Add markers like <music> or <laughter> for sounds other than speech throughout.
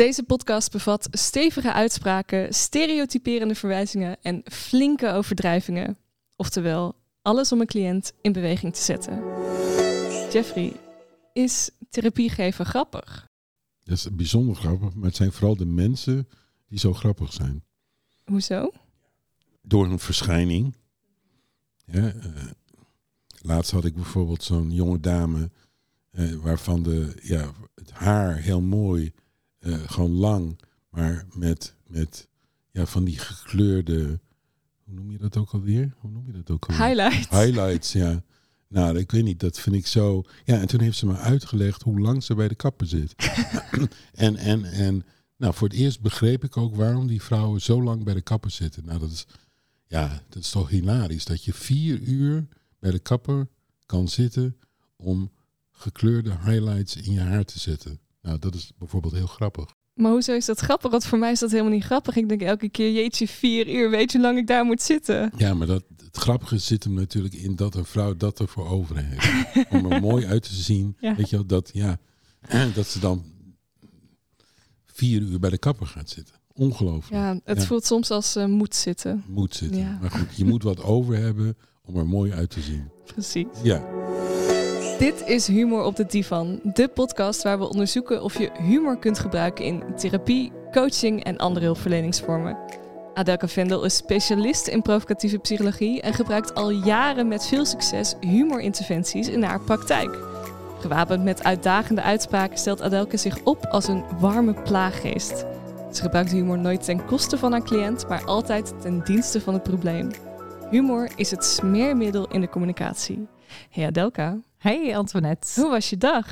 Deze podcast bevat stevige uitspraken, stereotyperende verwijzingen en flinke overdrijvingen. Oftewel, alles om een cliënt in beweging te zetten. Jeffrey, is therapie geven grappig? Dat is bijzonder grappig, maar het zijn vooral de mensen die zo grappig zijn. Hoezo? Door hun verschijning. Ja, eh, laatst had ik bijvoorbeeld zo'n jonge dame eh, waarvan de, ja, het haar heel mooi, gewoon lang, maar met, met ja, van die gekleurde, hoe noem je dat ook alweer? Hoe noem je dat ook alweer? Highlight. Highlights, ja. Nou, ik weet niet, dat vind ik zo. Ja, en toen heeft ze me uitgelegd hoe lang ze bij de kapper zit. <laughs> en, en, en nou, voor het eerst begreep ik ook waarom die vrouwen zo lang bij de kapper zitten. Nou, dat is, ja, dat is toch hilarisch. Dat je vier uur bij de kapper kan zitten om gekleurde highlights in je haar te zetten. Nou, dat is bijvoorbeeld heel grappig. Maar hoezo is dat grappig? Want voor mij is dat helemaal niet grappig. Ik denk elke keer, jeetje, vier uur, weet je hoe lang ik daar moet zitten? Ja, maar dat, het grappige zit hem natuurlijk in dat een vrouw dat ervoor over heeft. <laughs> Om er mooi uit te zien. Ja. Weet je wel, dat, ja, <clears throat> dat ze dan vier uur bij de kapper gaat zitten. Ongelooflijk. Ja, het Ja. voelt soms als eh, moet zitten. Moet zitten. Ja. Maar goed, je moet wat over hebben om er mooi uit te zien. Precies. Ja, Dit is Humor op de Divan, de podcast waar we onderzoeken of je humor kunt gebruiken in therapie, coaching en andere hulpverleningsvormen. Adelka Vendel is specialist in provocatieve psychologie en gebruikt al jaren met veel succes humorinterventies in haar praktijk. Gewapend met uitdagende uitspraken stelt Adelka zich op als een warme plaaggeest. Ze gebruikt humor nooit ten koste van haar cliënt, maar altijd ten dienste van het probleem. Humor is het smeermiddel in de communicatie. Hey Adelka, Hey Antoinette. hoe was je dag?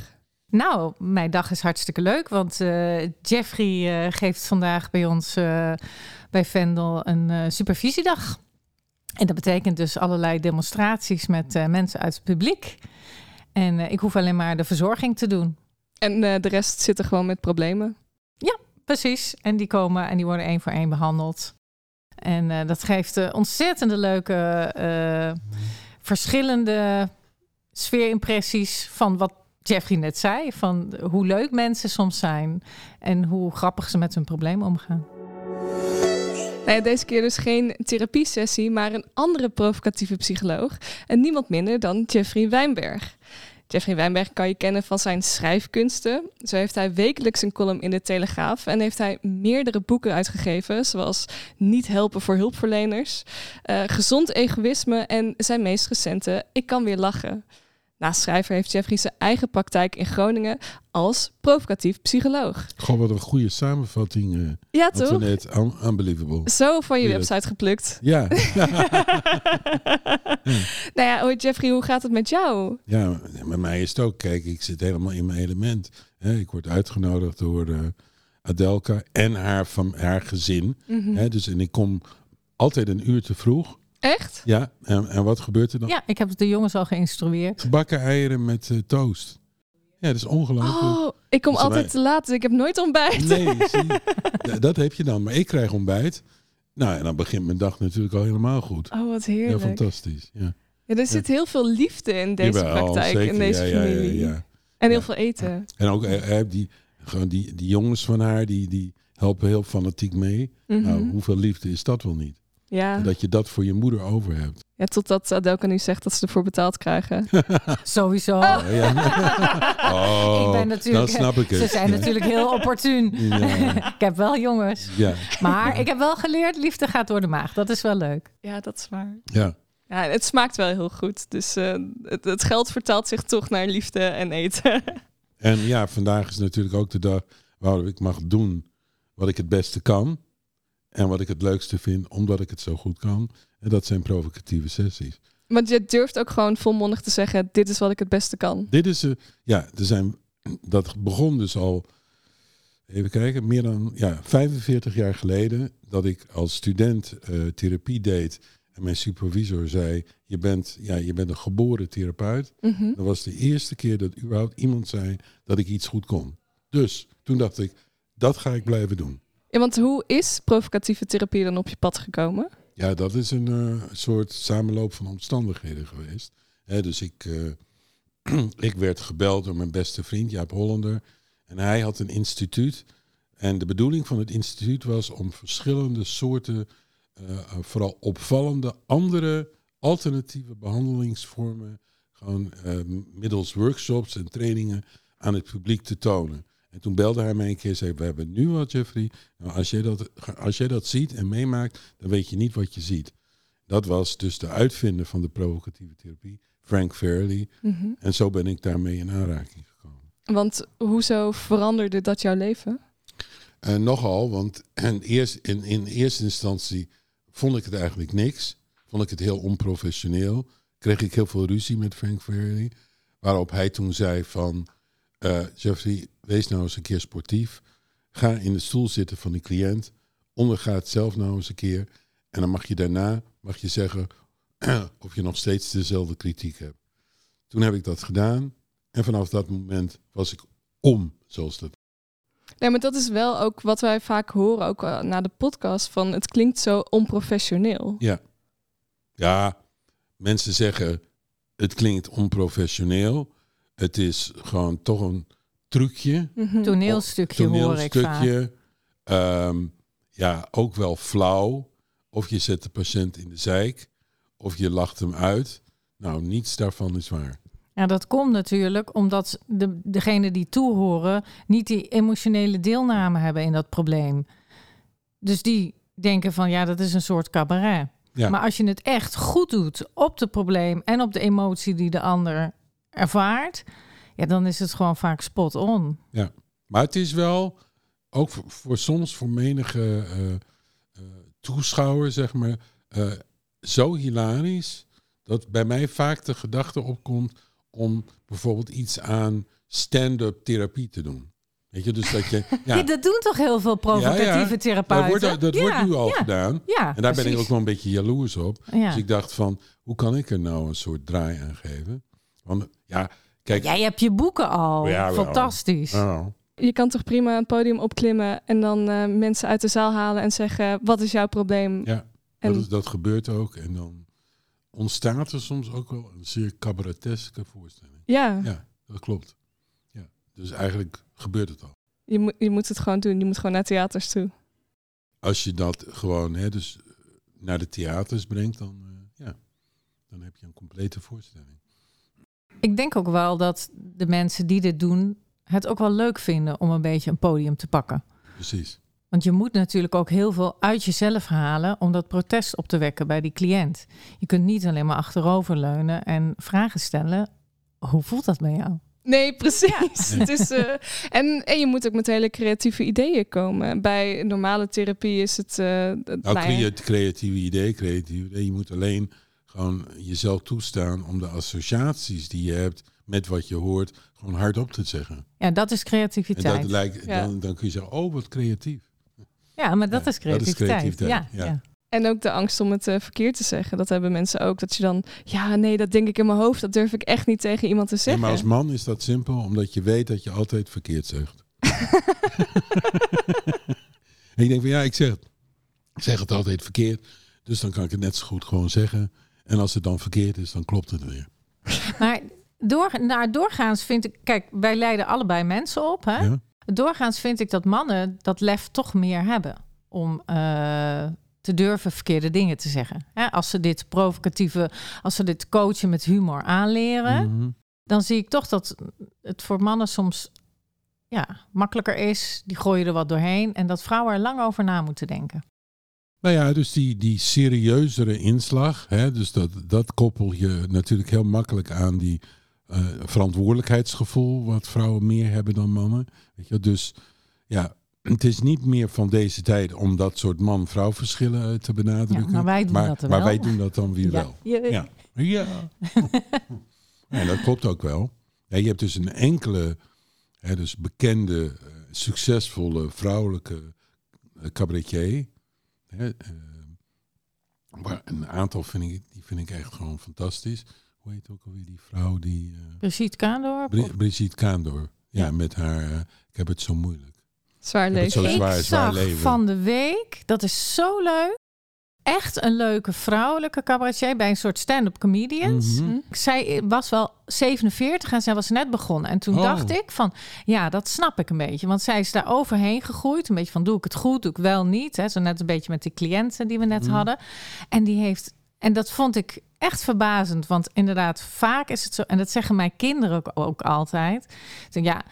Nou, mijn dag is hartstikke leuk, want eh, Jeffrey eh, geeft vandaag bij ons eh, bij Vendel een supervisiedag. En dat betekent dus allerlei demonstraties met mensen uit het publiek. En ik hoef alleen maar de verzorging te doen. En de rest zit er gewoon met problemen. Precies. En die komen en die worden één voor één behandeld. En dat geeft ontzettende leuke, verschillende sfeerimpressies van wat Jeffrey net zei. Van hoe leuk mensen soms zijn en hoe grappig ze met hun probleem omgaan. Nou deze keer dus geen therapiesessie, maar een andere provocatieve psycholoog. En niemand minder dan Jeffrey Wijnberg. Jeffrey Wijnberg kan je kennen van zijn schrijfkunsten. Zo heeft hij wekelijks een column in de Telegraaf en heeft hij meerdere boeken uitgegeven, zoals Niet helpen voor hulpverleners, eh, Gezond egoïsme en zijn meest recente Ik kan weer lachen. Naast schrijver heeft Jeffrey zijn eigen praktijk in Groningen als provocatief psycholoog. gewoon wat een goede samenvatting. eh Ja, toch? Un- unbelievable. Zo van je Ja. website geplukt. Ja, <laughs> nou ja, Jeffrey, hoe gaat het met jou? ja, met mij is het ook. Kijk, ik zit helemaal in mijn element. Hè, ik word uitgenodigd door eh, Adelka en haar, van, haar gezin. Mhm. Hè, dus, en ik kom altijd een uur te vroeg. Echt? Ja, en, en wat gebeurt er dan? Ja, ik heb de jongens al geïnstrueerd. Gebakken eieren met eh, toast. Ja, dat is ongelooflijk. Oh, ik kom wij- altijd te laat, dus ik heb nooit ontbijt. Nee, zie dat heb je dan. Maar ik krijg ontbijt. Nou, en dan begint mijn dag natuurlijk al helemaal goed. Oh, wat Ja, heerlijk. fantastisch. Ja. Ja, er zit heel veel liefde in deze Jawel, praktijk, zeker. in deze Ja, ja, ja, familie. ja. En heel Ja. veel eten. En ook eh, eh, die, gewoon die, die jongens van haar, die, die helpen heel fanatiek mee. Mhm. Nou, hoeveel liefde is dat wel niet? Ja. Dat je dat voor je moeder over hebt. ja, totdat Adelka nu zegt dat ze ervoor betaald krijgen. <laughs> Sowieso. Oh, ja. <laughs> oh, ik ben natuurlijk, dan snap ik het. Ze zijn Ja. natuurlijk heel opportun. Ja. <laughs> ik heb wel jongens. Ja, Maar ik heb wel geleerd, liefde gaat door de maag. Dat is wel leuk. Ja, dat is waar. ja. Ja, het smaakt wel heel goed. Dus eh, het, het geld vertaalt zich toch naar liefde en eten. En ja, vandaag is natuurlijk ook de dag waarop ik mag doen wat ik het beste kan. En wat ik het leukste vind, omdat ik het zo goed kan. En dat zijn provocatieve sessies. Want je durft ook gewoon volmondig te zeggen, dit is wat ik het beste kan. Dit is, eh, ja, er zijn, dat begon dus al, even kijken, meer dan ja, 45 jaar geleden. Dat ik als student eh, therapie deed. En mijn supervisor zei, je bent, ja, je bent een geboren therapeut. Mhm. Dat was de eerste keer dat überhaupt iemand zei dat ik iets goed kon. Dus toen dacht ik, dat ga ik blijven doen. Want hoe is provocatieve therapie dan op je pad gekomen? Ja, dat is een eh, soort samenloop van omstandigheden geweest. Dus ik, eh, <clears throat> ik werd gebeld door mijn beste vriend Jaap Hollander. En hij had een instituut En de bedoeling van het instituut was om verschillende soorten, eh, vooral opvallende, andere alternatieve behandelingsvormen, gewoon middels workshops en trainingen aan het publiek te tonen. En toen belde hij mij een keer en zei, we hebben nu wat Jeffrey, nou, als, jij dat, als jij dat ziet en meemaakt, dan weet je niet wat je ziet. Dat was dus de uitvinder van de provocatieve therapie, Frank Fairley. Mhm. En zo ben ik daarmee in aanraking gekomen. Want hoezo veranderde dat jouw leven? En Eh, nogal, want en eerst, in, in eerste instantie vond ik het eigenlijk niks. Vond ik het heel onprofessioneel. Kreeg ik heel veel ruzie met Frank Fairley. Waarop hij toen zei van... eh, Jeffrey, wees nou eens een keer sportief. Ga in de stoel zitten van die cliënt. Onderga het zelf nou eens een keer. En dan mag je daarna mag je zeggen <clears throat> of je nog steeds dezelfde kritiek hebt. Toen heb ik dat gedaan. En vanaf dat moment was ik om, zoals dat Nee, maar dat is wel ook wat wij vaak horen, ook eh, na de podcast, van het klinkt zo onprofessioneel. Ja. Ja, mensen zeggen het klinkt onprofessioneel. Het is gewoon toch een trucje. Mhm. Toneelstukje hoor ik vaak. Toneelstukje. Ehm, ja, ook wel flauw. Of je zet de patiënt in de zeik. Of je lacht hem uit. Nou, niets daarvan is waar. Ja, dat komt natuurlijk omdat de, degenen die toehoren niet die emotionele deelname hebben in dat probleem. Dus die denken van ja, dat is een soort cabaret. Ja. Maar als je het echt goed doet op het probleem en op de emotie die de ander ervaart, ja, dan is het gewoon vaak spot on. Maar het is wel, ook voor, voor soms voor menige eh, toeschouwer, zeg maar, eh, zo hilarisch dat bij mij vaak de gedachte opkomt om bijvoorbeeld iets aan stand-up therapie te doen. Weet je, dus dat je. <laughs> Ja. Ja, dat doen toch heel veel provocatieve Ja, ja. dat therapeuten? wordt, dat Ja, wordt nu al ja, gedaan. Ja, En daar ben ik ook wel een beetje jaloers op. Ja. Dus ik dacht van, hoe kan ik er nou een soort draai aan geven? Want ja, kijk. Jij hebt je boeken al. Ja. Fantastisch. oh, Je kan toch prima een podium opklimmen en dan eh, mensen uit de zaal halen en zeggen: wat is jouw probleem? ja, En- dat, is, dat gebeurt ook. En dan ontstaat er soms ook wel een zeer cabareteske voorstelling. Ja, Ja, dat klopt. Ja, dus eigenlijk gebeurt het al. je, moet, je moet het gewoon doen. Je moet gewoon naar theaters toe. Als je dat gewoon hè, dus eh, naar de theaters brengt, dan, eh, ja, dan heb je een complete voorstelling. Ik denk ook wel dat de mensen die dit doen het ook wel leuk vinden om een beetje een podium te pakken. Precies. Want je moet natuurlijk ook heel veel uit jezelf halen om dat protest op te wekken bij die cliënt. Je kunt niet alleen maar achteroverleunen en vragen stellen. Hoe voelt dat bij jou? Nee, precies. <laughs> Het is, eh, en, en je moet ook met hele creatieve ideeën komen. Bij normale therapie is het. eh, het- Nou, creatieve idee, creatieve idee. Je moet alleen gewoon jezelf toestaan om de associaties die je hebt met wat je hoort, gewoon hardop te zeggen. Ja, dat is En creativiteit. dat lijkt, Ja. dan, dan kun je zeggen, oh, wat creatief. Ja, maar dat Ja, is dat is creativiteit. creativiteit, Ja, ja. ja. En ook de angst om het eh, verkeerd te zeggen. Dat hebben mensen ook. Dat je dan, ja, nee, dat denk ik in mijn hoofd. Dat durf ik echt niet tegen iemand te Nee, zeggen. maar als man is dat simpel, omdat je weet dat je altijd verkeerd zegt. <laughs> en ik denk van ja, ik zeg, het. ik zeg het altijd verkeerd. Dus dan kan ik het net zo goed gewoon zeggen. En als het dan verkeerd is, dan klopt het weer. <laughs> Maar door, nou, doorgaans vind ik... Kijk, wij leiden allebei mensen op. Hè? Ja? Doorgaans vind ik dat mannen dat lef toch meer hebben. Om eh, te durven verkeerde dingen te zeggen. Hè? Als ze dit provocatieve... Als ze dit coachen met humor aanleren... Mhm. dan zie ik toch dat het voor mannen soms ja, makkelijker is. Die gooien er wat doorheen. En dat vrouwen er lang over na moeten denken. Nou ja, dus die, die serieuzere inslag, hè, dus dat, dat koppel je natuurlijk heel makkelijk aan die eh, verantwoordelijkheidsgevoel, wat vrouwen meer hebben dan mannen. Weet je, dus ja, het is niet meer van deze tijd om dat soort man-vrouw verschillen eh, te benadrukken. Ja, maar wij doen dat er maar wel. wij doen dat dan weer wel. Ja. Ja. Ja. <laughs> ja, dat klopt ook wel. Ja, je hebt dus een enkele, hè, dus bekende, eh, succesvolle vrouwelijke cabaretier. Hè, eh, maar een aantal vind ik, die vind ik echt gewoon fantastisch. Hoe heet ook alweer die vrouw die... eh, Brigitte Kaandorp? Bri- of- Brigitte Kaandor. Ja, Ja. met haar eh, Ik heb het zo moeilijk. Zwaar leven. zo ik zwaar, zwaar zag leven. van de week, dat is zo leuk. Echt een leuke vrouwelijke cabaretier bij een soort stand-up comedians. Mhm. Zij was wel 47 en zij was net begonnen. En toen Oh. dacht ik van, ja, dat snap ik een beetje. Want zij is daar overheen gegroeid. Een beetje van, doe ik het goed, doe ik wel niet. Hè? Zo net een beetje met die cliënten die we net Mhm. hadden. En die heeft, en dat vond ik echt verbazend. Want inderdaad, vaak is het zo, en dat zeggen mijn kinderen ook, ook altijd. Denk, ja,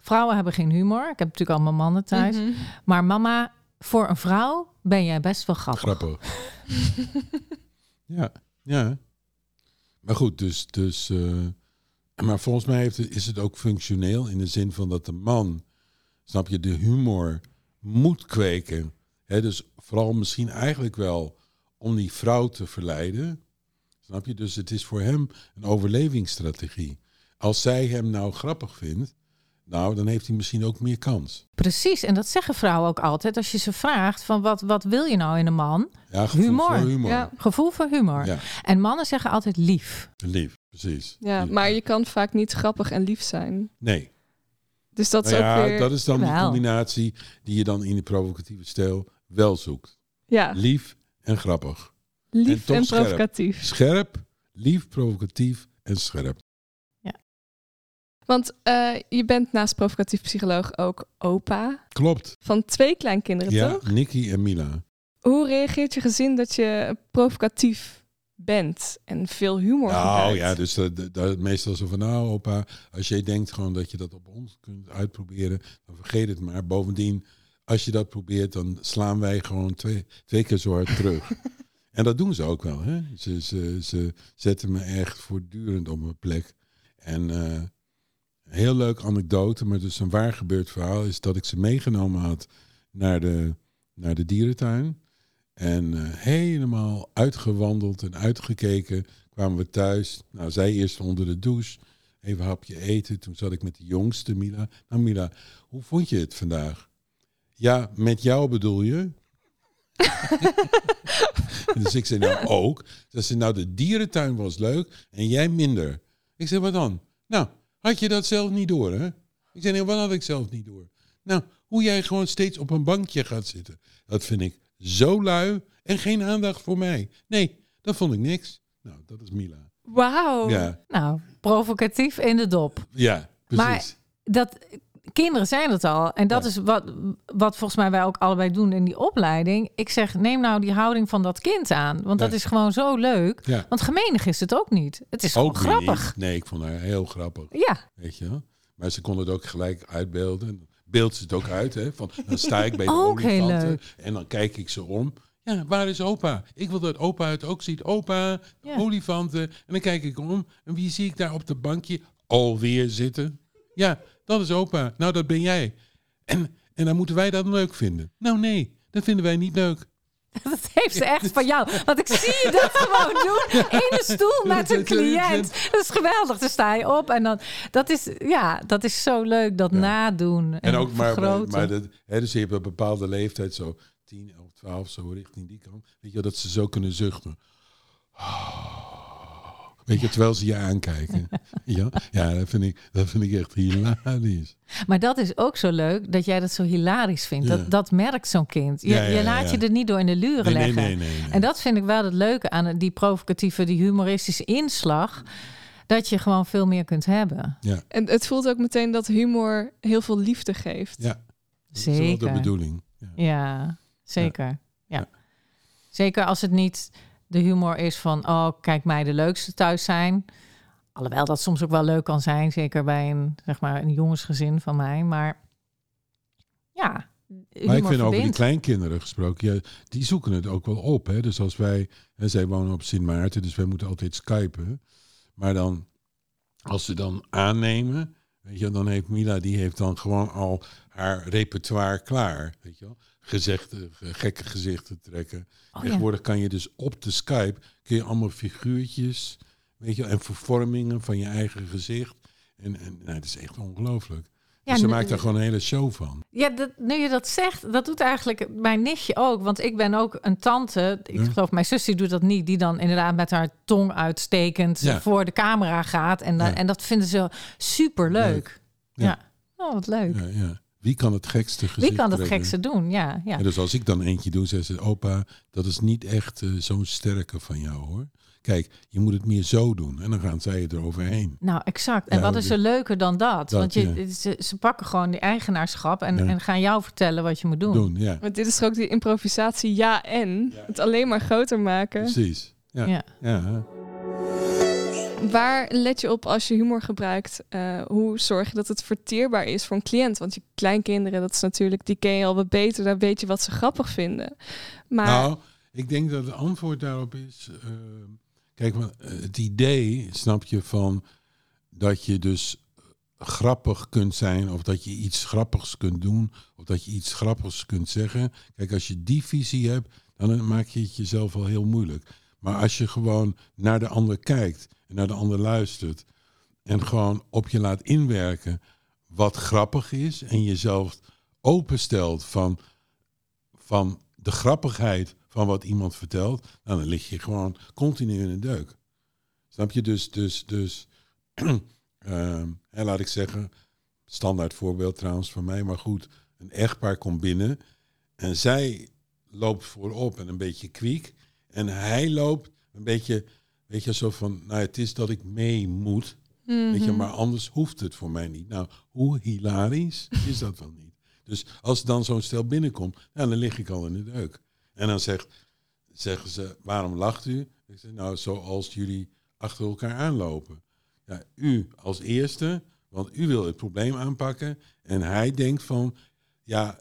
vrouwen hebben geen humor. Ik heb natuurlijk allemaal mannen thuis. Mhm. Maar mama, voor een vrouw ben jij best wel grappig. Grappig. <laughs> ja, ja. Maar goed, dus. dus eh, maar volgens mij heeft het, is het ook functioneel in de zin van dat de man, snap je, de humor moet kweken. Hè, dus vooral misschien eigenlijk wel om die vrouw te verleiden. Snap je? Dus het is voor hem een overlevingsstrategie. Als zij hem nou grappig vindt, nou, dan heeft hij misschien ook meer kans. Precies, en dat zeggen vrouwen ook altijd. Als je ze vraagt van wat, wat wil je nou in een man? Ja, gevoel Humor. voor humor. Ja. Gevoel voor humor. Ja, En mannen zeggen altijd lief. lief, precies. Ja, Lief. maar je kan vaak niet grappig en lief zijn. Nee, Dus dat is Nou ook ja, weer... dat is dan die combinatie die je dan in de provocatieve stijl wel zoekt. Ja, Lief en grappig. lief toch en, scherp. provocatief. Scherp, lief, provocatief en scherp. Want eh, je bent naast provocatief psycholoog ook opa Klopt. van twee kleinkinderen, Ja, toch? Nicky en Mila. Hoe reageert je gezin dat je provocatief bent en veel humor Nou gebruikt? ja, dus dat- dat- meestal zo van, nou opa, als jij denkt gewoon dat je dat op ons kunt uitproberen, dan vergeet het maar. Bovendien, als je dat probeert, dan slaan wij gewoon twee, twee keer zo hard terug. <laughs> en dat doen ze ook wel. Hè? Ze, ze, ze zetten me echt voortdurend op mijn plek. En eh, heel leuk anekdote, maar dus een waar gebeurd verhaal, is dat ik ze meegenomen had naar de, naar de dierentuin. En eh, helemaal uitgewandeld en uitgekeken kwamen we thuis. Nou, zij eerst onder de douche. Even hapje eten. Toen zat ik met de jongste, Mila. Nou, Mila, hoe vond je het vandaag? Ja, met jou bedoel je? <laughs> dus ik zei nou ook. Ze zei nou, de dierentuin was leuk en jij minder. Ik zei, wat dan? Nou, had je dat zelf niet door, hè? Ik zei, nee, wat had ik zelf niet door? Nou, hoe jij gewoon steeds op een bankje gaat zitten. Dat vind ik zo lui en geen aandacht voor mij. Nee, dat vond ik niks. Nou, dat is Mila. Wauw. Ja, Nou, provocatief in de dop. ja, precies. Maar dat, kinderen zijn het al. En dat Ja. is wat, wat volgens mij wij ook allebei doen in die opleiding. Ik zeg, neem nou die houding van dat kind aan. Want dat is gewoon zo leuk. ja. Want gemeenig is het ook niet. Het is Ook grappig. niet. Nee, ik vond haar heel grappig. Ja, Weet je wel? Maar ze kon het ook gelijk uitbeelden. Beeld ze het ook uit, hè? Van, dan sta ik bij de Ook heel olifanten leuk. en dan kijk ik ze om. Ja, waar is opa? Ik wil dat opa het ook ziet. Opa, olifanten. En dan kijk ik om. En wie zie ik daar op de bankje alweer zitten? Ja, dat is opa. Nou, dat ben jij. En, en dan moeten wij dat leuk vinden. Nou nee, dat vinden wij niet leuk. <laughs> dat heeft ze echt van jou. Want ik zie je dat gewoon <laughs> doen. In de stoel met een cliënt. Dat is geweldig. Dan sta je op en dan... Dat is, ja, dat is zo leuk. Dat Ja. nadoen en, En ook maar, maar, dat, hè, dus je hebt een bepaalde leeftijd, zo 10, 11, 12, zo richting die kant. Weet je, dat ze zo kunnen zuchten. Weet je, terwijl ze je aankijken. <laughs> ja, ja dat, vind ik, dat vind ik echt hilarisch. Maar dat is ook zo leuk dat jij dat zo hilarisch vindt. Ja. Dat, dat merkt zo'n kind. Je, Ja, ja, je laat ja. je er niet door in de luren Nee, leggen. nee, nee. nee. En dat vind ik wel het leuke aan die provocatieve, die humoristische inslag. Dat je gewoon veel meer kunt hebben. En het voelt ook meteen dat humor heel veel liefde geeft. ja, dat is wel de Zeker. bedoeling. Ja. Ja, zeker. Ja. Ja. Zeker als het niet de humor is van, oh, kijk mij de leukste thuis zijn. Alhoewel dat soms ook wel leuk kan zijn, zeker bij een, zeg maar, een jongensgezin van mij. Maar ja, Maar ik vind over die kleinkinderen gesproken, ja, die zoeken het ook wel op. Hè? Dus als wij, hè, zij wonen op Sint Maarten, dus wij moeten altijd skypen. Maar dan, als ze dan aannemen, weet je, dan heeft Mila, die heeft dan gewoon al haar repertoire klaar. Weet je wel? Gezichten, ge- gekke gezichten trekken. Oh, ja. Tegenwoordig kan je dus op de Skype, kun je allemaal figuurtjes, weet je, en vervormingen van je eigen gezicht. En, en nou, het is echt ongelooflijk. Ja, dus ze nu- maakt daar gewoon een hele show van. Ja, dat, nu je dat zegt, dat doet eigenlijk mijn nichtje ook. Want ik ben ook een tante. Ik geloof, mijn zus die doet dat niet. Die dan inderdaad met haar tong uitstekend Ja. voor de camera gaat. En, Ja. en dat vinden ze super leuk. Ja. Ja. Oh, wat leuk. Ja, ja. Wie kan het gekste gezicht Wie kan het trekken? gekste doen? Ja, ja. En dus als ik dan eentje doe, zegt ze, opa, dat is niet echt eh, zo'n sterke van jou hoor. Kijk, je moet het meer zo doen. En dan gaan zij het eroverheen. Nou, exact. En Ja, wat is er leuker dan dat? dat, Want je, ja. ze, ze pakken gewoon die eigenaarschap en, Ja. en gaan jou vertellen wat je moet doen. Doen, ja, Want dit is toch ook die improvisatie ja en. Het alleen maar groter maken. precies. Ja, Ja. Waar let je op als je humor gebruikt? Eh, hoe zorg je dat het verteerbaar is voor een cliënt? Want je kleinkinderen, dat is natuurlijk, die ken je al wat beter. Daar weet je wat ze grappig vinden. Maar Nou, ik denk dat het antwoord daarop is. eh, kijk, want, eh, het idee, snap je, van dat je dus grappig kunt zijn, of dat je iets grappigs kunt doen, of dat je iets grappigs kunt zeggen. Kijk, als je die visie hebt, dan maak je het jezelf al heel moeilijk. Maar als je gewoon naar de ander kijkt en naar de ander luistert en gewoon op je laat inwerken wat grappig is en jezelf openstelt van, van de grappigheid van wat iemand vertelt, nou, dan lig je gewoon continu in een deuk. Snap je? Dus, dus, dus <clears throat> ehm, laat ik zeggen, standaard voorbeeld trouwens van mij, maar goed, een echtpaar komt binnen en zij loopt voorop en een beetje kwiek en hij loopt een beetje, weet je, zo van, nou, het is dat ik mee moet. Weet je, Mhm. maar anders hoeft het voor mij niet. Nou, hoe hilarisch <laughs> is dat wel niet? Dus als dan zo'n stel binnenkomt, nou, dan lig ik al in de deuk. En dan zegt, zeggen ze, waarom lacht u? Ik zeg, nou, zoals jullie achter elkaar aanlopen. Ja, u als eerste, want u wil het probleem aanpakken. En hij denkt van, ja,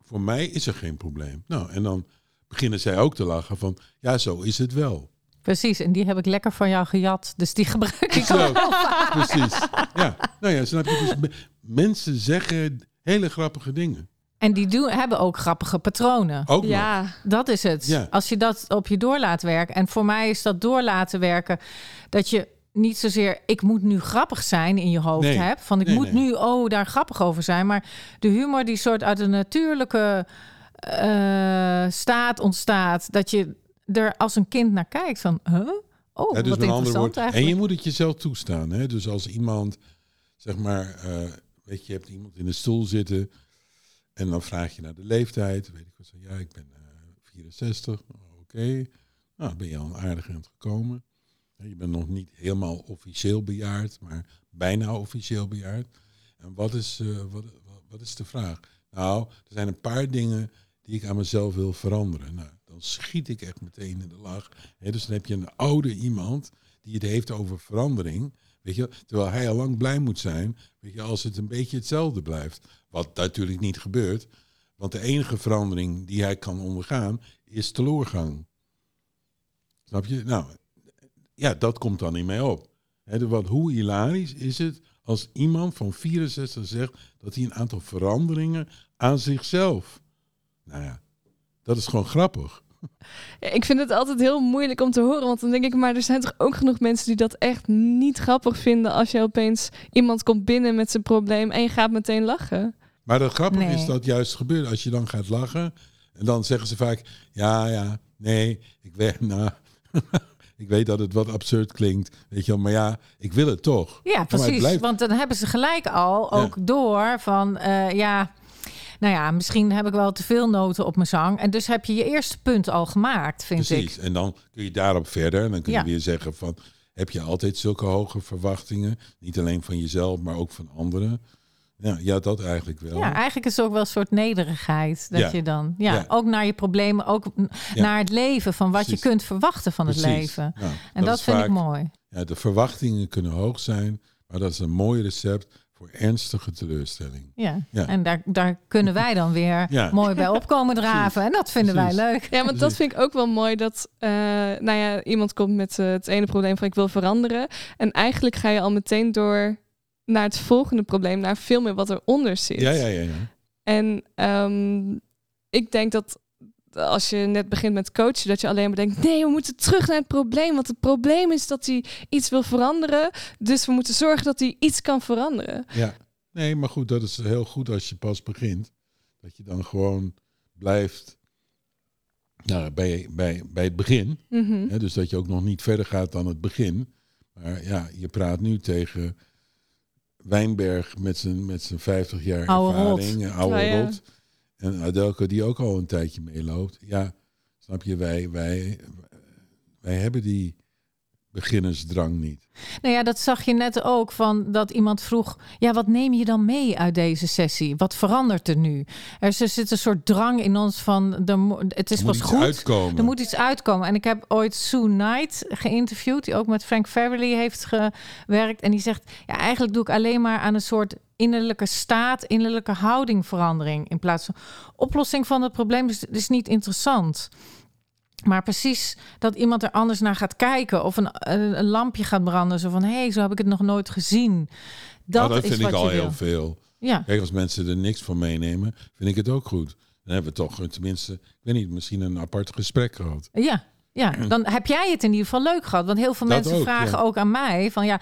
voor mij is er geen probleem. Nou, en dan beginnen zij ook te lachen van, ja, zo is het wel. Precies, en die heb ik lekker van jou gejat. Dus die <laughs> gebruik ik Zo, ook. precies. <laughs> Ja, nou ja, snap je? Dus me- mensen zeggen hele grappige dingen. En die doen, hebben ook grappige patronen. Ook nog. ja, Dat is het. Ja. Als je dat op je door laat werken. En voor mij is dat door laten werken. Dat je niet zozeer ik moet nu grappig zijn in je hoofd Nee. hebt. Van ik Nee, moet nee. nu oh daar grappig over zijn. Maar de humor die soort uit een natuurlijke eh, staat ontstaat. Dat je er als een kind naar kijkt. Van huh? Oh, Ja, dus wat interessant woorden. En eigenlijk. je moet het jezelf toestaan. Hè? Dus als iemand, zeg maar, eh, weet je, je hebt iemand in de stoel zitten. En dan vraag je naar de leeftijd. Weet ik wat. Ja, ik ben eh, 64. Oh, Oké. Nou, ben je al een aardig eind gekomen. Je bent nog niet helemaal officieel bejaard, maar bijna officieel bejaard. En wat is, eh, wat, wat, wat is de vraag? Nou, er zijn een paar dingen die ik aan mezelf wil veranderen. Nou, dan schiet ik echt meteen in de lach. Dus dan heb je een oude iemand die het heeft over verandering. Weet je, terwijl hij al lang blij moet zijn, weet je, als het een beetje hetzelfde blijft. Wat natuurlijk niet gebeurt. Want de enige verandering die hij kan ondergaan is teleurgang. Snap je? Nou, ja, dat komt dan niet mee op. Hoe hilarisch is het als iemand van 64 zegt dat hij een aantal veranderingen aan zichzelf. Nou ja, dat is gewoon grappig. <laughs> Ja, ik vind het altijd heel moeilijk om te horen. Want dan denk ik, maar er zijn toch ook genoeg mensen die dat echt niet grappig vinden. als je opeens iemand komt binnen met zijn probleem en je gaat meteen lachen. Maar het grappige Nee. is dat juist gebeurt als je dan gaat lachen. En dan zeggen ze vaak, ja, ja, nee, ik weet, nou, <laughs> ik weet dat het wat absurd klinkt, weet je wel, maar ja, ik wil het toch. Ja, precies. blijft- Want dan hebben ze gelijk al Ja. ook door van eh, ja. Nou ja, misschien heb ik wel te veel noten op mijn zang. En dus heb je je eerste punt al gemaakt, vind Precies. ik. En dan kun je daarop verder. En dan kun je Ja. weer zeggen van, heb je altijd zulke hoge verwachtingen? Niet alleen van jezelf, maar ook van anderen. Ja, ja dat eigenlijk wel. Ja, eigenlijk is het ook wel een soort nederigheid. Dat Ja. je dan, ja, Ja. ook naar je problemen, ook naar het leven, van wat Precies. je kunt verwachten van het Precies. leven. Nou, En dat, vind ik mooi. Ja, de verwachtingen kunnen hoog zijn, maar dat is een mooi recept voor ernstige teleurstelling. Ja. Ja. En daar, daar kunnen wij dan weer Ja. mooi bij opkomen <laughs> draven. En dat vinden Precies. wij leuk. Ja, want dat vind ik ook wel mooi. Dat, eh, nou ja, iemand komt met eh, het ene probleem van ik wil veranderen. En eigenlijk ga je al meteen door naar het volgende probleem. Naar veel meer wat eronder zit. Ja, ja, ja. ja. En ehm, ik denk dat als je net begint met coachen, dat je alleen maar denkt: nee, we moeten terug naar het probleem. Want het probleem is dat hij iets wil veranderen. Dus we moeten zorgen dat hij iets kan veranderen. Ja, nee, maar goed, dat is heel goed als je pas begint. Dat je dan gewoon blijft nou, bij, bij, bij het begin. Mhm. Hè, dus dat je ook nog niet verder gaat dan het begin. Maar ja, je praat nu tegen Wijnberg met zijn, met zijn 50 jaar Oude rot. ervaring, een oude ja. rot. En Adelko die ook al een tijdje meeloopt. Ja, snap je, wij, wij, wij hebben die beginnersdrang niet. Nou ja, dat zag je net ook van dat iemand vroeg: ja, wat neem je dan mee uit deze sessie? Wat verandert er nu? Er zit een soort drang in ons van: er het is Er pas moet iets goed. uitkomen. Er moet iets uitkomen. En ik heb ooit Sue Knight geïnterviewd, die ook met Frank Fairley heeft gewerkt. En die zegt: ja, eigenlijk doe ik alleen maar aan een soort innerlijke staat, innerlijke houdingverandering. In plaats van oplossing van het probleem is, is niet interessant. Maar precies dat iemand er anders naar gaat kijken of een, een, een lampje gaat branden. Zo van, hé, hey, zo heb ik het nog nooit gezien. Dat, Nou, dat is vind wat ik al heel wil. veel. Ja, Kijk, als mensen er niks van meenemen, vind ik het ook goed. Dan hebben we toch eh, tenminste, ik weet niet, misschien een apart gesprek gehad. ja, ja. Dan heb jij het in ieder geval leuk gehad. Want heel veel Dat mensen ook, vragen ja. ook aan mij van ja,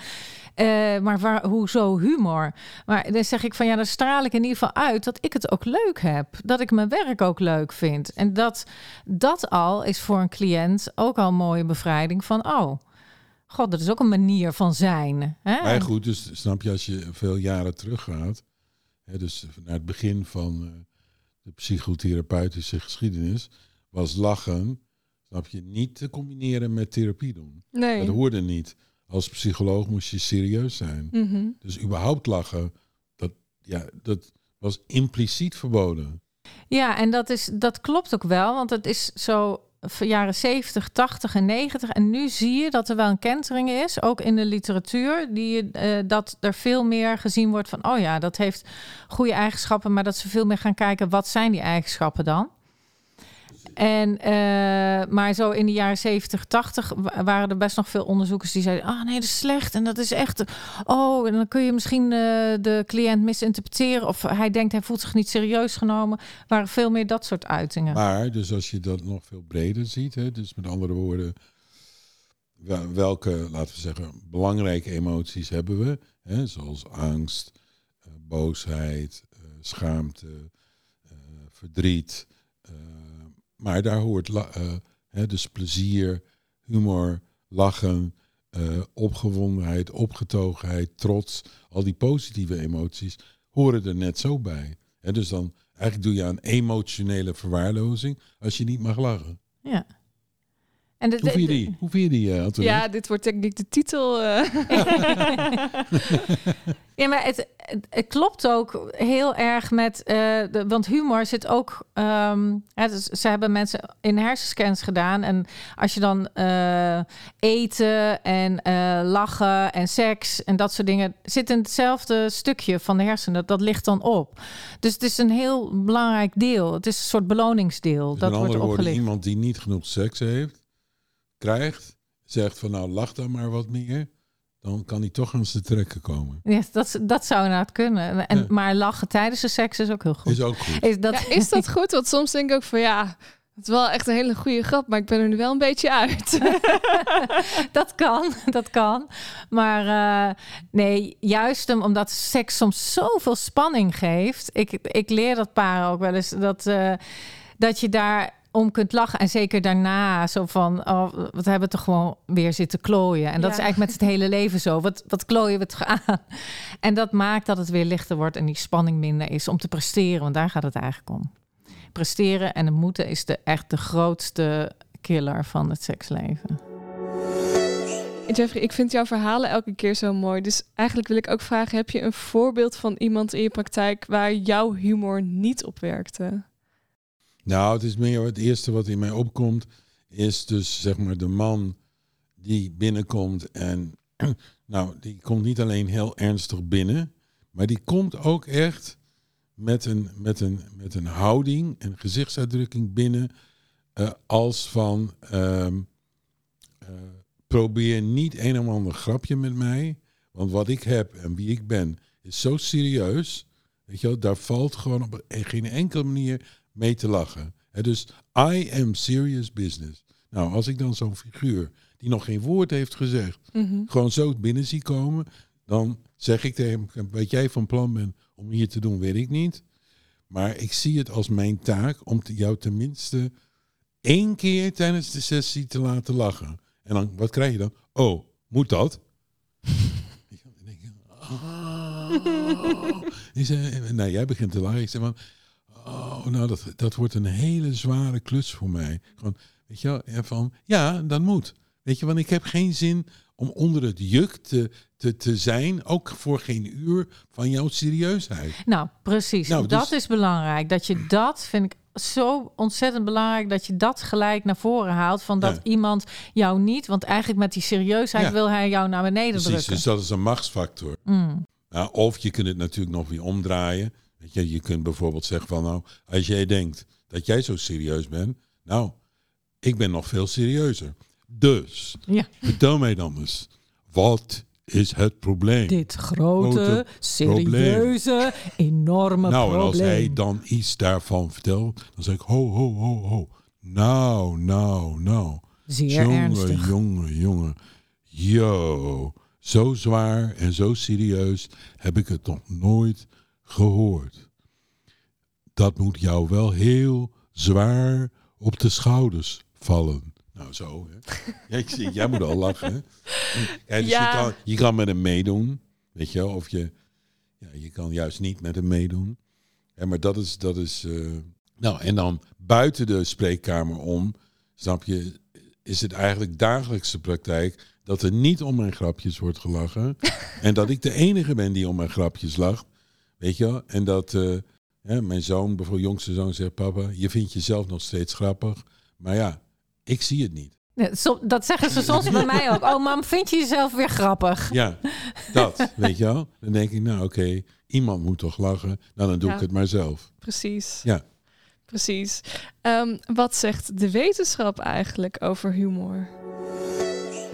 eh, maar waar, hoezo humor? Maar dan zeg ik van ja, dan straal ik in ieder geval uit dat ik het ook leuk heb. Dat ik mijn werk ook leuk vind. En dat, dat al is voor een cliënt ook al een mooie bevrijding van oh, god, dat is ook een manier van zijn. Hè? Maar goed, dus snap je, als je veel jaren teruggaat, hè, dus naar het begin van eh, de psychotherapeutische geschiedenis, was lachen, snap je, niet te combineren met therapie doen. Nee. Dat hoorde niet. Als psycholoog moest je serieus zijn. Mhm. Dus überhaupt lachen, dat, ja, dat was impliciet verboden. Ja, en dat, is, dat klopt ook wel, want het is zo van jaren 70, 80 en 90. En nu zie je dat er wel een kentering is, ook in de literatuur, die, eh, dat er veel meer gezien wordt van, oh ja, dat heeft goede eigenschappen, maar dat ze veel meer gaan kijken, wat zijn die eigenschappen dan? En, eh, maar zo in de jaren 70, 80 wa- waren er best nog veel onderzoekers die zeiden: Ah, nee, dat is slecht. En dat is echt. Oh, en dan kun je misschien eh, de cliënt misinterpreteren. Of hij denkt hij voelt zich niet serieus genomen. waren veel meer dat soort uitingen. Maar dus als je dat nog veel breder ziet, hè, dus met andere woorden, wel- welke, laten we zeggen, belangrijke emoties hebben we? Hè, zoals angst, eh, boosheid, schaamte, verdriet. Maar daar hoort eh, hè, dus plezier, humor, lachen, eh, opgewondenheid, opgetogenheid, trots. Al die positieve emoties horen er net zo bij. Dus dan eigenlijk doe je aan emotionele verwaarlozing als je niet mag lachen. Ja. En de, Hoe vind je die? Hoe vind je die, eh? Ja, dit wordt denk ik de titel. eh. <laughs> Ja, maar het, het, het klopt ook heel erg met... eh, de, want humor zit ook... ehm, dus ze hebben mensen in hersenscans gedaan. En als je dan eten en lachen en seks en dat soort dingen... zit in hetzelfde stukje van de hersenen. Dat, dat ligt dan op. Dus het is een heel belangrijk deel. Het is een soort beloningsdeel. Dus dat wordt woorden, opgelicht. iemand die niet genoeg seks heeft, krijgt, zegt van nou lach dan maar wat meer, dan kan hij toch aan zijn trekken komen. Ja, dat, dat zou inderdaad kunnen. En, Ja. Maar lachen tijdens de seks is ook heel goed. Is ook goed. Is dat, Ja, is dat goed? Want soms denk ik ook van ja, het is wel echt een hele goede grap, maar ik ben er nu wel een beetje uit. <laughs> dat kan, dat kan. Maar eh, nee, juist omdat seks soms zoveel spanning geeft. Ik, ik leer dat paren ook wel eens dat, eh, dat je daar om kunt lachen. En zeker daarna zo van, oh, wat hebben we toch gewoon weer zitten klooien. En dat Ja. is eigenlijk met het hele leven zo. Wat, wat klooien we toch aan? <laughs> En dat maakt dat het weer lichter wordt en die spanning minder is om te presteren. Want daar gaat het eigenlijk om. Presteren en het moeten is de, echt de grootste killer van het seksleven. Jeffrey, ik vind jouw verhalen elke keer zo mooi. Dus eigenlijk wil ik ook vragen, heb je een voorbeeld van iemand in je praktijk waar jouw humor niet op werkte? Nou, het is meer het eerste wat in mij opkomt, is dus zeg maar de man die binnenkomt en <clears throat> nou, die komt niet alleen heel ernstig binnen, maar die komt ook echt met een, met een, met een houding en gezichtsuitdrukking binnen eh, als van ehm, eh, probeer niet een of ander grapje met mij, want wat ik heb en wie ik ben is zo serieus, weet je wel, daar valt gewoon op geen enkele manier mee te lachen. Hè, dus I am serious business. Nou, als ik dan zo'n figuur die nog geen woord heeft gezegd, Mhm. gewoon zo binnen zie komen, dan zeg ik tegen hem, wat jij van plan bent om hier te doen, weet ik niet. Maar ik zie het als mijn taak om te- jou tenminste één keer tijdens de sessie te laten lachen. En dan, wat krijg je dan? Oh, moet dat? <laughs> Dan denk ah. Oh. <laughs> Ik zei, nou, jij begint te lachen. Ik van, oh, nou, dat, dat wordt een hele zware klus voor mij. Gewoon, weet je wel, en van, ja, dat moet. Weet je, want ik heb geen zin om onder het juk te, te, te zijn, ook voor geen uur van jouw serieusheid. Nou, precies. Nou, dus- Dat is belangrijk. Dat je dat, vind ik zo ontzettend belangrijk, dat je dat gelijk naar voren haalt. Van dat Ja. iemand jou niet, want eigenlijk met die serieusheid Ja. wil hij jou naar beneden Precies, drukken. dus dat is een machtsfactor. Mm. Nou, of je kunt het natuurlijk nog weer omdraaien. Weet je, je kunt bijvoorbeeld zeggen van nou, als jij denkt dat jij zo serieus bent, nou, ik ben nog veel serieuzer. Dus, Ja. vertel mij dan eens, wat is het probleem? Dit grote, Grote serieuze, enorme nou, en probleem. als hij dan iets daarvan vertelt, dan zeg ik ho, ho, ho, ho. Nou, nou, nou. Zeer jongen, ernstig. jongen, jongen. Yo, zo zwaar en zo serieus heb ik het nog nooit gehoord. Dat moet jou wel heel zwaar op de schouders vallen. Nou, zo. Hè? <laughs> Ja, ik zie, jij moet al lachen. Hè? Ja, dus Ja. Je, kan, je kan met hem meedoen, weet je wel. Of je, ja, je kan juist niet met hem meedoen. Ja, maar dat is, dat is eh, nou, en dan buiten de spreekkamer om, snap je, is het eigenlijk dagelijkse praktijk dat er niet om mijn grapjes wordt gelachen. <laughs> en dat ik de enige ben die om mijn grapjes lacht. Weet je wel? En dat eh, hè, mijn zoon, bijvoorbeeld jongste zoon, zegt: Papa, je vindt jezelf nog steeds grappig. Maar ja, ik zie het niet. Dat zeggen ze soms bij mij ook. Oh, mam, vind je jezelf weer grappig? <laughs> Ja, dat, weet je wel? Dan denk ik, nou oké, iemand moet toch lachen. Nou, dan doe Ja. ik het maar zelf. Precies. Ja. Precies. Ehm, wat zegt de wetenschap eigenlijk over humor?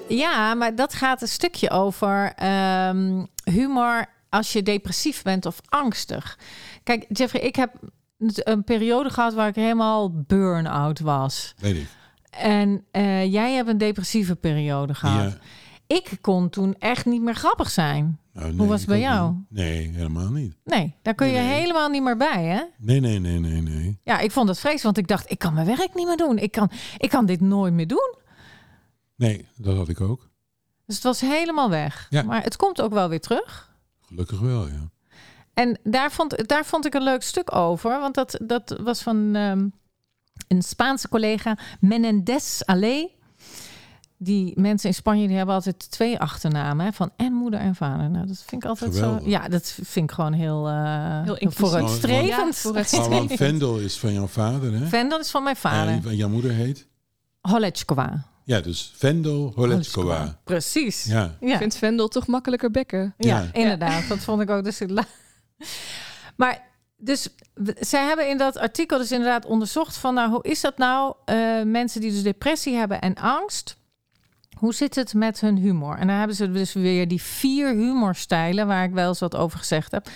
Ja, maar dat gaat een stukje over ehm, humor als je depressief bent of angstig. Kijk, Jeffrey, ik heb een periode gehad waar ik helemaal burn-out was. Weet ik. En eh, jij hebt een depressieve periode gehad. Ja. Ik kon toen echt niet meer grappig zijn. Nou, nee, Hoe was het bij jou? niet. Nee, helemaal niet. Nee, daar kun je nee. helemaal niet meer bij, hè? Nee, nee, nee, nee, nee. Ja, ik vond het vreselijk, want ik dacht, ik kan mijn werk niet meer doen. Ik kan, ik kan dit nooit meer doen. Nee, dat had ik ook. Dus het was helemaal weg. Ja. Maar het komt ook wel weer terug. Gelukkig wel, ja. En daar vond, daar vond ik een leuk stuk over. Want dat, dat was van ehm, een Spaanse collega, Menendez Alé. Die mensen in Spanje die hebben altijd twee achternamen. Hè, van en moeder en vader. Nou, dat vind ik altijd Geweldig. zo. Ja, dat vind ik gewoon heel, eh Heel vooruitstrevend. Ja, want Vendel is van jouw vader, hè? Vendel is van mijn vader. En jouw moeder heet? Holečkova. Ja, dus Vendel Holetskova. Precies. Ja. Ja. Ik vind Vendel toch makkelijker bekken. Ja, Ja. inderdaad. Dat vond ik ook. Dus maar dus zij hebben in dat artikel dus inderdaad onderzocht van nou hoe is dat nou eh, mensen die dus depressie hebben en angst. Hoe zit het met hun humor? En dan hebben ze dus weer die vier humorstijlen waar ik wel eens wat over gezegd heb.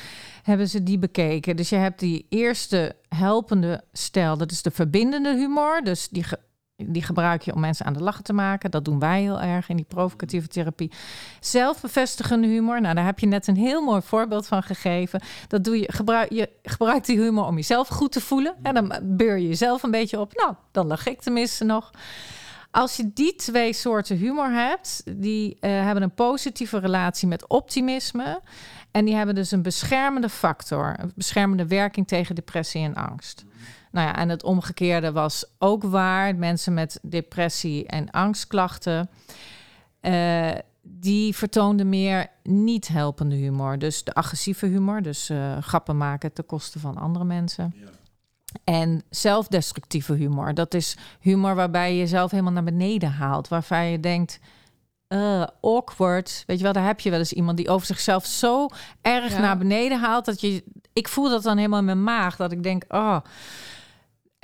Hebben ze die bekeken. Dus je hebt die eerste helpende stijl, dat is de verbindende humor. Dus die, ge- die gebruik je om mensen aan de lachen te maken. Dat doen wij heel erg in die provocatieve therapie. Zelfbevestigende humor. Nou, daar heb je net een heel mooi voorbeeld van gegeven. Dat doe je, gebruik, je gebruikt die humor om jezelf goed te voelen. En dan beur je jezelf een beetje op. Nou, dan lach ik tenminste nog. Als je die twee soorten humor hebt, die eh, hebben een positieve relatie met optimisme. En die hebben dus een beschermende factor, een beschermende werking tegen depressie en angst. Nou ja, en het omgekeerde was ook waar. Mensen met depressie en angstklachten, eh, die vertoonden meer niet helpende humor. Dus de agressieve humor, dus eh, grappen maken ten koste van andere mensen. En zelfdestructieve humor, dat is humor waarbij je jezelf helemaal naar beneden haalt. Waarvan je denkt, eh, awkward. Weet je wel, daar heb je wel eens iemand die over zichzelf zo erg Ja. naar beneden haalt dat je. Ik voel dat dan helemaal in mijn maag. Dat ik denk, oh.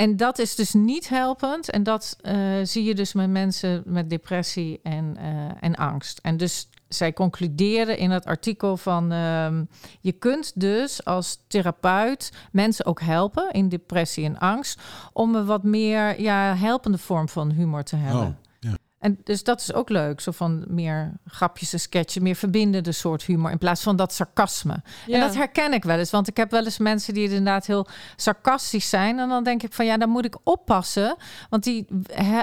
En dat is dus niet helpend. En dat eh, zie je dus met mensen met depressie en, eh, en angst. En dus zij concluderen in het artikel van ehm, je kunt dus als therapeut mensen ook helpen in depressie en angst om een wat meer ja, helpende vorm van humor te hebben. Oh. En dus dat is ook leuk, zo van meer grapjes en sketchen, meer verbindende soort humor in plaats van dat sarcasme. Ja. En dat herken ik wel eens, want ik heb wel eens mensen die inderdaad heel sarcastisch zijn. En dan denk ik van ja, dan moet ik oppassen, want die,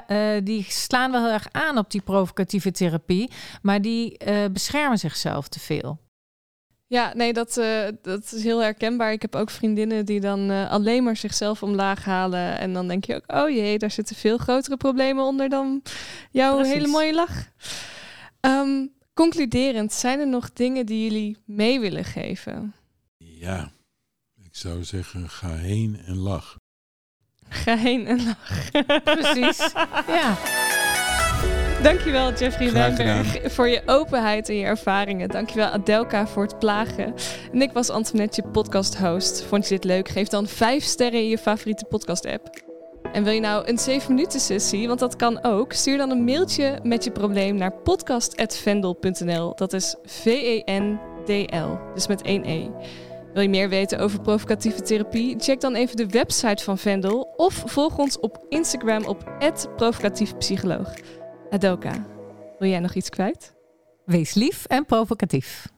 eh, die slaan wel heel erg aan op die provocatieve therapie, maar die eh, beschermen zichzelf te veel. Ja, nee, dat, uh, dat is heel herkenbaar. Ik heb ook vriendinnen die dan uh, alleen maar zichzelf omlaag halen. En dan denk je ook, oh jee, daar zitten veel grotere problemen onder dan jouw Precies. hele mooie lach. Um, concluderend, zijn er nog dingen die jullie mee willen geven? Ja, ik zou zeggen, ga heen en lach. Ga heen en lach. Precies, <laughs> ja. Dankjewel Jeffrey Wijnberg voor je openheid en je ervaringen. Dankjewel Adelka voor het plagen. En ik was Antoinette, je podcast host. Vond je dit leuk? Geef dan 5 sterren in je favoriete podcast app. En wil je nou een 7 minuten sessie, want dat kan ook, stuur dan een mailtje met je probleem naar podcast.vendel.nl. Dat is V-E-N-D-L, dus met één E. Wil je meer weten over provocatieve therapie? Check dan even de website van Vendel of volg ons op Instagram op provocatiefpsycholoog. Adoka, wil jij nog iets kwijt? Wees lief en provocatief.